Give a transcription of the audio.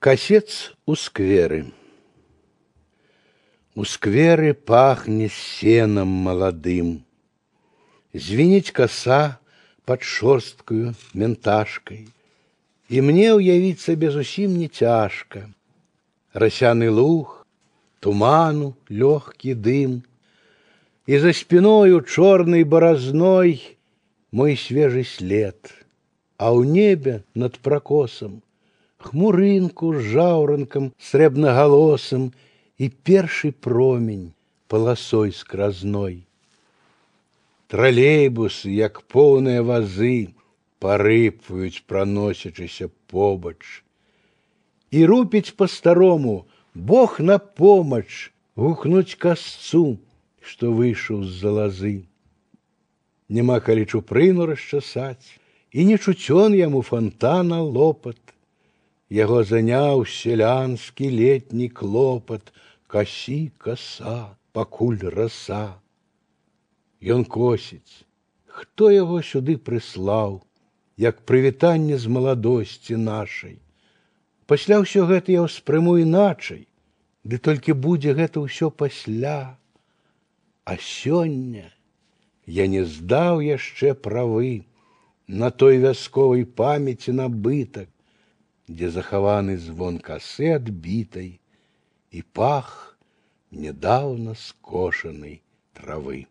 Косец у скверы. У скверы пахне сеном молодым. Звенить коса под шорсткую менташкой. И мне уявить себе зусім не тяжко. Росяный луг, туману легкий дым, И за спиною черной борозной мой свежий след, А у небе над прокосом хмурынку з жаўранкам срэбнагалосам і першы промень паласой скразной. Тралейбусы, як поўныя вазы, парыпваюць, праносячыся побач. І рупіць па-старому, Бог на помач, гукнуць касцу, што выйшаў з-за лазы. Няма калі чупрыну расчасаць, і не чуцён яму фонтана лопат. Яго заняў сялянскі летні клопат, касі коса, пакуль раса. Ён косіць, хто яго сюды прыслаў, як прывітанне з маладосці нашай. Пасля ўсё гэта я ўспрыму іначай, ды толькі будзе гэта ўсё пасля. А сёння я не здаў яшчэ правы на той вясковай памяці набытак, где захаваны звон касы адбітай і пах недавно скошанай травы.